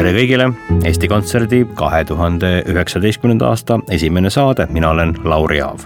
tere kõigile, Eesti Kontserdi kahe tuhande üheksateistkümnenda aasta esimene saade, mina olen Lauri Aav.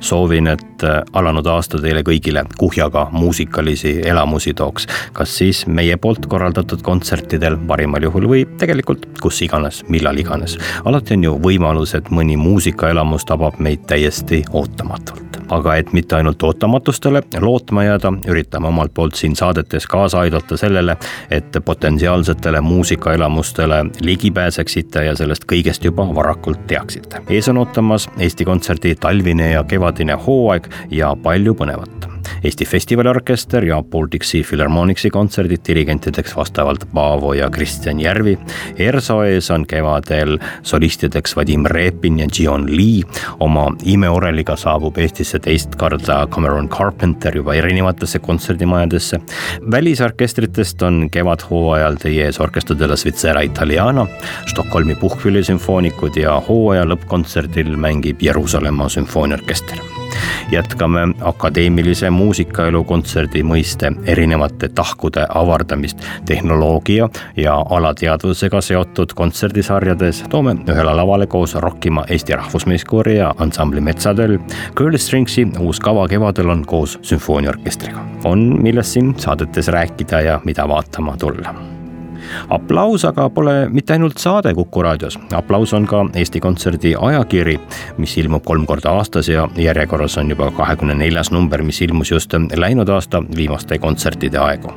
soovin, et alanud aasta teile kõigile kuhjaga muusikalisi elamusi tooks, kas siis meie poolt korraldatud kontsertidel parimal juhul või tegelikult kus iganes, millal iganes. alati on ju võimalus, et mõni muusikaelamus tabab meid täiesti ootamatult aga et mitte ainult ootamatustele lootma jääda, üritame omalt poolt siin saadetes kaasa aidata sellele, et potentsiaalsetele muusikaelamustele ligi pääseksite ja sellest kõigest juba varakult teaksite. ees on ootamas Eesti Kontserdi talvine ja kevadine hooaeg ja palju põnevat Eesti Festivaliorkester ja Baltic Sea Philharmonicsi kontserdid dirigentideks vastavalt Paavo ja Kristjan Järvi. ERSO ees on kevadel solistideks Vadim Repin ja Gion Lee. oma imeoreliga saabub Eestisse teist korda Cameron Carpenter juba erinevatesse kontserdimajadesse. välisorkestritest on kevadhooajal teie ees Orchestra della Svizzera Italiana, Stockholmi Puhkvili sümfoonikud ja hooaja lõppkontserdil mängib Jeruusalemma sümfooniaorkester jätkame akadeemilise muusikaelu kontserdi mõiste erinevate tahkude avardamist tehnoloogia ja alateadvusega seotud kontserdisarjades. toome ühele lavale koos rokkima Eesti Rahvusmeeskoori ja ansambli Metsatöll. Girl Stringsi uus kava kevadel on koos sümfooniaorkestriga. on, millest siin saadetes rääkida ja mida vaatama tulla aplaus aga pole mitte ainult saade Kuku raadios, aplaus on ka Eesti Kontserdi ajakiri, mis ilmub kolm korda aastas ja järjekorras on juba kahekümne neljas number, mis ilmus just läinud aasta viimaste kontsertide aegu.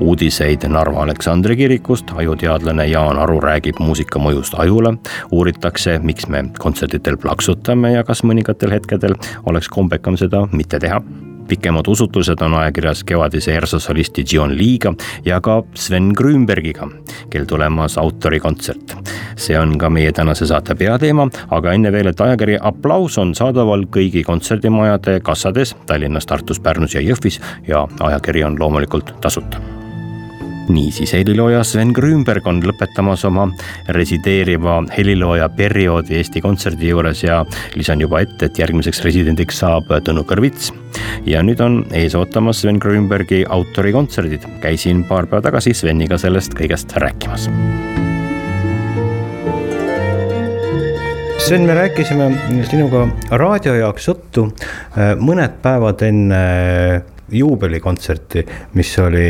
Uudiseid Narva Aleksandri kirikust, ajuteadlane Jaan Aru räägib muusika mõjust ajule, uuritakse, miks me kontsertidel plaksutame ja kas mõningatel hetkedel oleks kombekam seda mitte teha pikemad usutlused on ajakirjas kevadise ERSO solisti Gion Lee'ga ja ka Sven Grünbergiga, kel tulemas autorikontsert. see on ka meie tänase saate peateema, aga enne veel, et ajakiri Applaus on saadaval kõigi kontserdimajade kassades Tallinnas, Tartus, Pärnus ja Jõhvis ja ajakiri on loomulikult tasuta niisiis, helilooja Sven Grünberg on lõpetamas oma resideeriva helilooja perioodi Eesti Kontserdi juures ja lisan juba ette, et järgmiseks residendiks saab Tõnu Kõrvits. ja nüüd on ees ootamas Sven Grünbergi autorikontserdid, käisin paar päeva tagasi Sveniga sellest kõigest rääkimas. Sven, me rääkisime sinuga raadio jaoks juttu äh, mõned päevad enne juubelikontserti, mis oli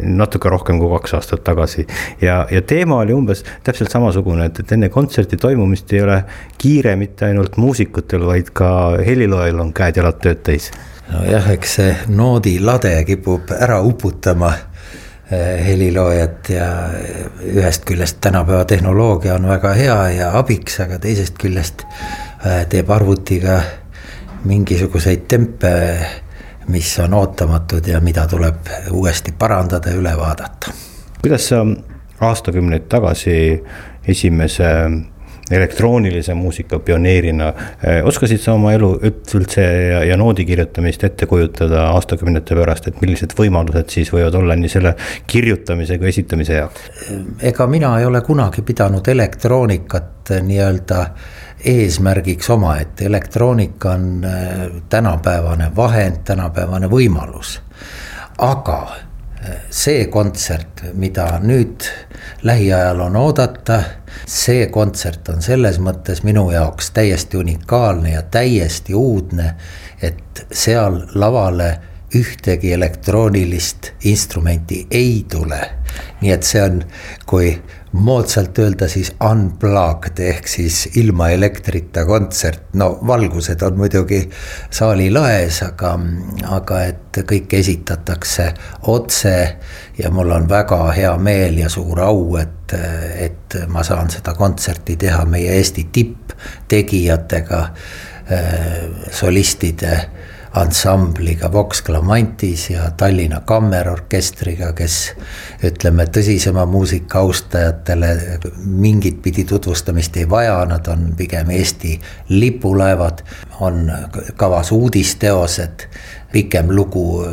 natuke rohkem kui kaks aastat tagasi. ja, ja teema oli umbes täpselt samasugune, et, et enne kontserti toimumist ei ole kiire mitte ainult muusikutel, vaid ka heliloojal on käed-jalad tööd täis. nojah, eks see noodilade kipub ära uputama eh, heliloojat ja ühest küljest tänapäeva tehnoloogia on väga hea ja abiks, aga teisest küljest eh, teeb arvutiga mingisuguseid tempe mis on ootamatud ja mida tuleb uuesti parandada ja üle vaadata. kuidas sa aastakümneid tagasi esimese elektroonilise muusika pioneerina eh, oskasid sa oma elu üldse ja, ja noodi kirjutamist ette kujutada aastakümnete pärast, et millised võimalused siis võivad olla nii selle kirjutamise kui esitamise jaoks? ega mina ei ole kunagi pidanud elektroonikat nii-öelda eesmärgiks omaette, elektroonika on äh, tänapäevane vahend, tänapäevane võimalus. aga see kontsert, mida nüüd lähiajal on oodata, see kontsert on selles mõttes minu jaoks täiesti unikaalne ja täiesti uudne, et seal lavale ühtegi elektroonilist instrumenti ei tule. nii et see on, kui moodsalt öelda siis unplugged ehk siis ilma elektrita kontsert, no valgused on muidugi saali laes, aga, aga et kõike esitatakse otse. ja mul on väga hea meel ja suur au, et, et ma saan seda kontserti teha meie Eesti tipptegijatega, solistide ansambliga Vox Clamantis ja Tallinna Kammerorkestriga, kes ütleme, tõsisema muusika austajatele mingit pidi tutvustamist ei vaja, nad on pigem Eesti lipulaevad. on kavas uudisteosed, pikem lugu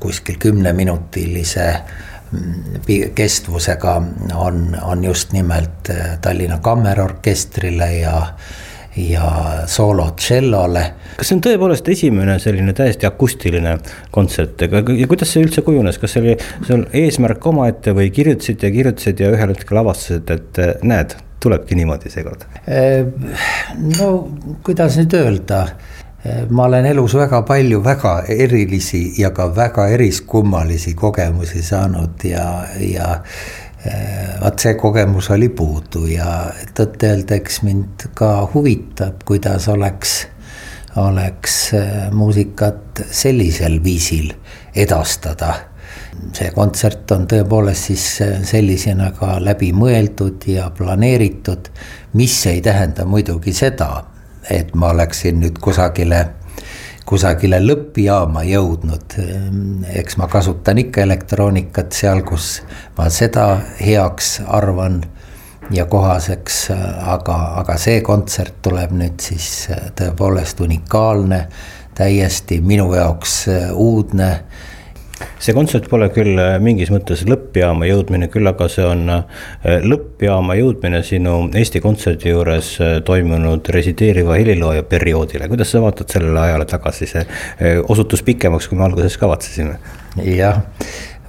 kuskil kümneminutilise kestvusega on, on just nimelt Tallinna Kammerorkestrile ja ja soolo tšellole. kas see on tõepoolest esimene selline täiesti akustiline kontsert, aga ja kuidas see üldse kujunes, kas see oli, see on eesmärk omaette või kirjutasid ja kirjutasid ja ühel hetkel avastasid, et näed, tulebki niimoodi seekord? no kuidas nüüd öelda ma olen elus väga palju väga erilisi ja ka väga eriskummalisi kogemusi saanud ja, ja vaat see kogemus oli puudu ja tõtt-öelda, eks mind ka huvitab, kuidas oleks, oleks äh, muusikat sellisel viisil edastada. see kontsert on tõepoolest siis äh, sellisena ka läbi mõeldud ja planeeritud, mis ei tähenda muidugi seda, et ma oleksin nüüd kusagile kusagile lõppjaama jõudnud. eks ma kasutan ikka elektroonikat seal, kus ma seda heaks arvan ja kohaseks, aga, aga see kontsert tuleb nüüd siis tõepoolest unikaalne, täiesti minu jaoks uudne see kontsert pole küll äh, mingis mõttes lõppjaama jõudmine, küll aga see on äh, lõppjaama jõudmine sinu Eesti Kontserdi juures äh, toimunud resideeriva helilooja perioodile. kuidas sa vaatad sellele ajale tagasi, see osutus pikemaks, kui me alguses kavatsesime? jah,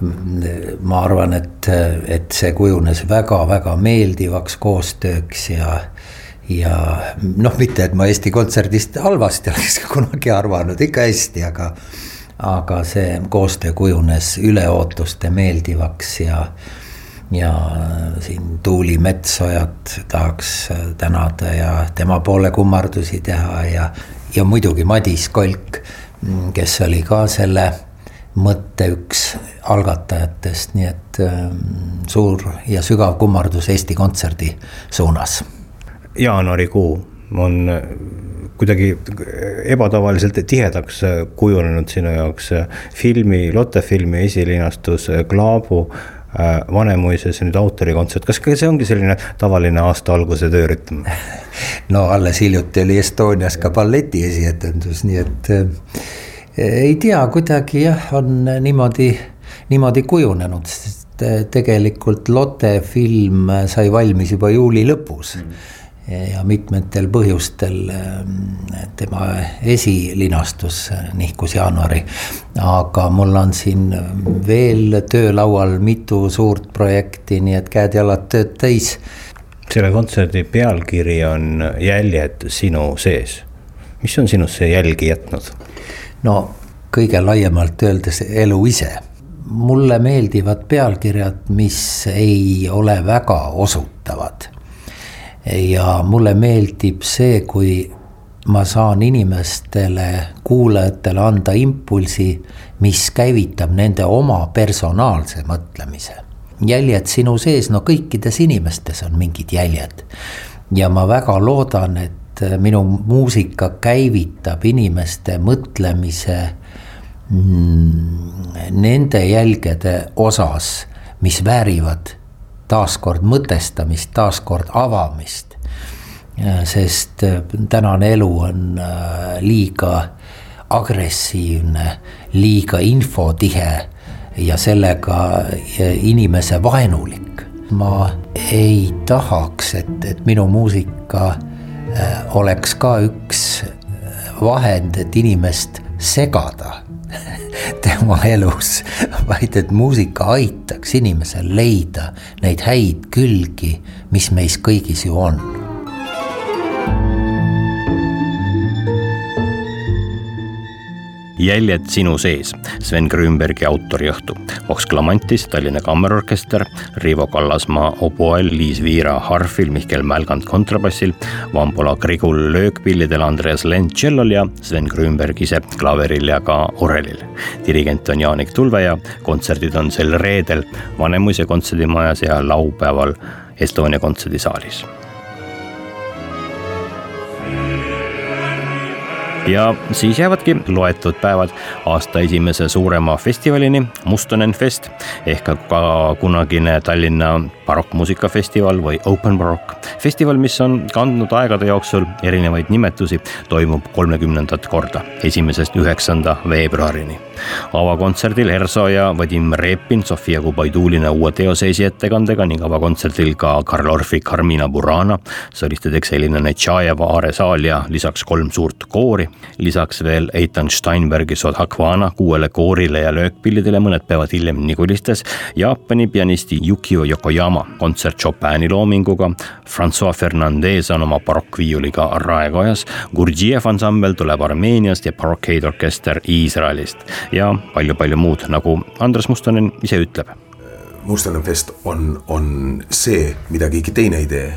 ma arvan, et, et see kujunes väga-väga meeldivaks koostööks ja ja noh, mitte et ma Eesti Kontserdist halvasti oleks kunagi arvanud, ikka hästi, aga aga see koostöö kujunes üle ootuste meeldivaks ja ja siin Tuuli Metsojat tahaks tänada ja tema poole kummardusi teha ja, ja muidugi Madis Kolk, kes oli ka selle mõtte üks algatajatest, nii et ähm, suur ja sügav kummardus Eesti Kontserdi suunas. jaanuarikuu on kuidagi ebatavaliselt tihedaks kujunenud sinu jaoks filmi, Lotte filmi esilinastus Klaabu äh, Vanemuises nüüd autorikontsert, kas ka see ongi selline tavaline aasta alguse töörütm? no alles hiljuti oli Estonias ka balleti esietendus, nii et äh, ei tea, kuidagi jah, on niimoodi, niimoodi kujunenud, sest äh, tegelikult Lotte film sai valmis juba juuli lõpus. Mm ja mitmetel põhjustel ähm, tema esilinastus nihkus jaanuari. aga mul on siin veel töölaual mitu suurt projekti, nii et käed-jalad tööd täis. selle kontserdi pealkiri on Jäljed sinu sees. mis on sinusse jälgi jätnud? no kõige laiemalt öeldes elu ise mulle meeldivad pealkirjad, mis ei ole väga osutavad ja mulle meeldib see, kui ma saan inimestele, kuulajatele anda impulsi, mis käivitab nende oma personaalse mõtlemise. jäljed sinu sees, no kõikides inimestes on mingid jäljed. ja ma väga loodan, et minu muusika käivitab inimeste mõtlemise mm, nende jälgede osas, mis väärivad taaskord mõtestamist, taaskord avamist. sest äh, tänane elu on äh, liiga agressiivne, liiga infotihe ja sellega äh, inimese vaenulik. ma ei tahaks, et, et minu muusika oleks ka üks vahend, et inimest segada tema elus, vaid et muusika aitaks inimesel leida neid häid külgi, mis meis kõigis ju on jäljed sinu sees, Sven Grünbergi autoriõhtu. Vox Clamantis Tallinna Kammerorkester, Rivo Kallasmaa oboel, Liis Viira harfil, Mihkel Mälgand kontrabassil, Vampola Grigul löökpillidel, Andreas Lent tšellol ja Sven Grünberg ise klaveril ja ka orelil. dirigent on Jaanik Tulve ja kontserdid on sel reedel Vanemuise kontserdimajas ja laupäeval Estonia kontserdisaalis ja siis jäävadki loetud päevad aasta esimese suurema festivalini, Mustonen Fest ehk ka kunagine Tallinna barokkmuusikafestival või Open Barock. festival, mis on kandnud aegade jooksul erinevaid nimetusi, toimub kolmekümnendat korda, esimesest üheksanda veebruarini. avakontserdil Erso ja Vadim Repin, Sofia Kubaidulina uue teose esiettekandega ning avakontserdil ka Karl Orfi Carmina Burana, solistideks Elina Netšajeva, Aare Saal ja lisaks kolm suurt koori lisaks veel Eitan Steinbergi Sodhakvana kuuele koorile ja löökpillidele, mõned päevad hiljem Nigulistes, Jaapani pianisti Yukio Yokoyama kontsert Chopini loominguga, Francois Fernandez on oma barokkviiuliga Raekojas, Gurdjiev ansambel tuleb Armeeniast ja Barocade orkester Iisraelist. Ja palju-palju muud, nagu Andres Mustonen ise ütleb. Mustonen Fest on, on see, mida keegi teine ei tee.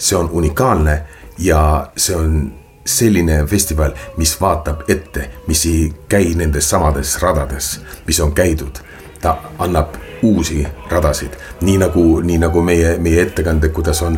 see on unikaalne ja see on selline festival, mis vaatab ette, mis ei käi nendes samades radades, mis on käidud. ta annab uusi radasid, nii nagu, nii nagu meie, meie ettekande, kuidas on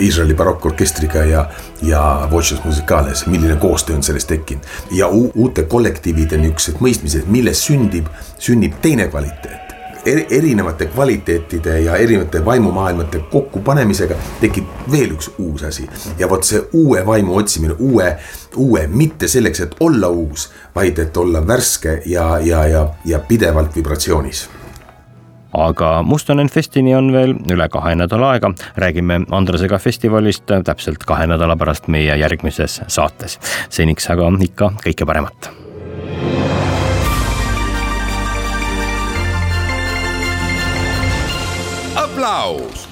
Iisraeli barokkorkestriga ja, ja Voces Musicales, milline koostöö on sellest tekkinud. ja uute kollektiivide niisugused mõistmised, millest sündib, sünnib teine kvaliteet erinevate kvaliteetide ja erinevate vaimumaailmate kokkupanemisega tekib veel üks uus asi. ja vot see uue vaimu otsimine, uue, uue, mitte selleks, et olla uus, vaid et olla värske ja, ja, ja, ja pidevalt vibratsioonis aga Mustonen Festini on veel üle kahe nädala aega. räägime Andresega festivalist täpselt kahe nädala pärast meie järgmises saates. seniks aga ikka kõike paremat aplaus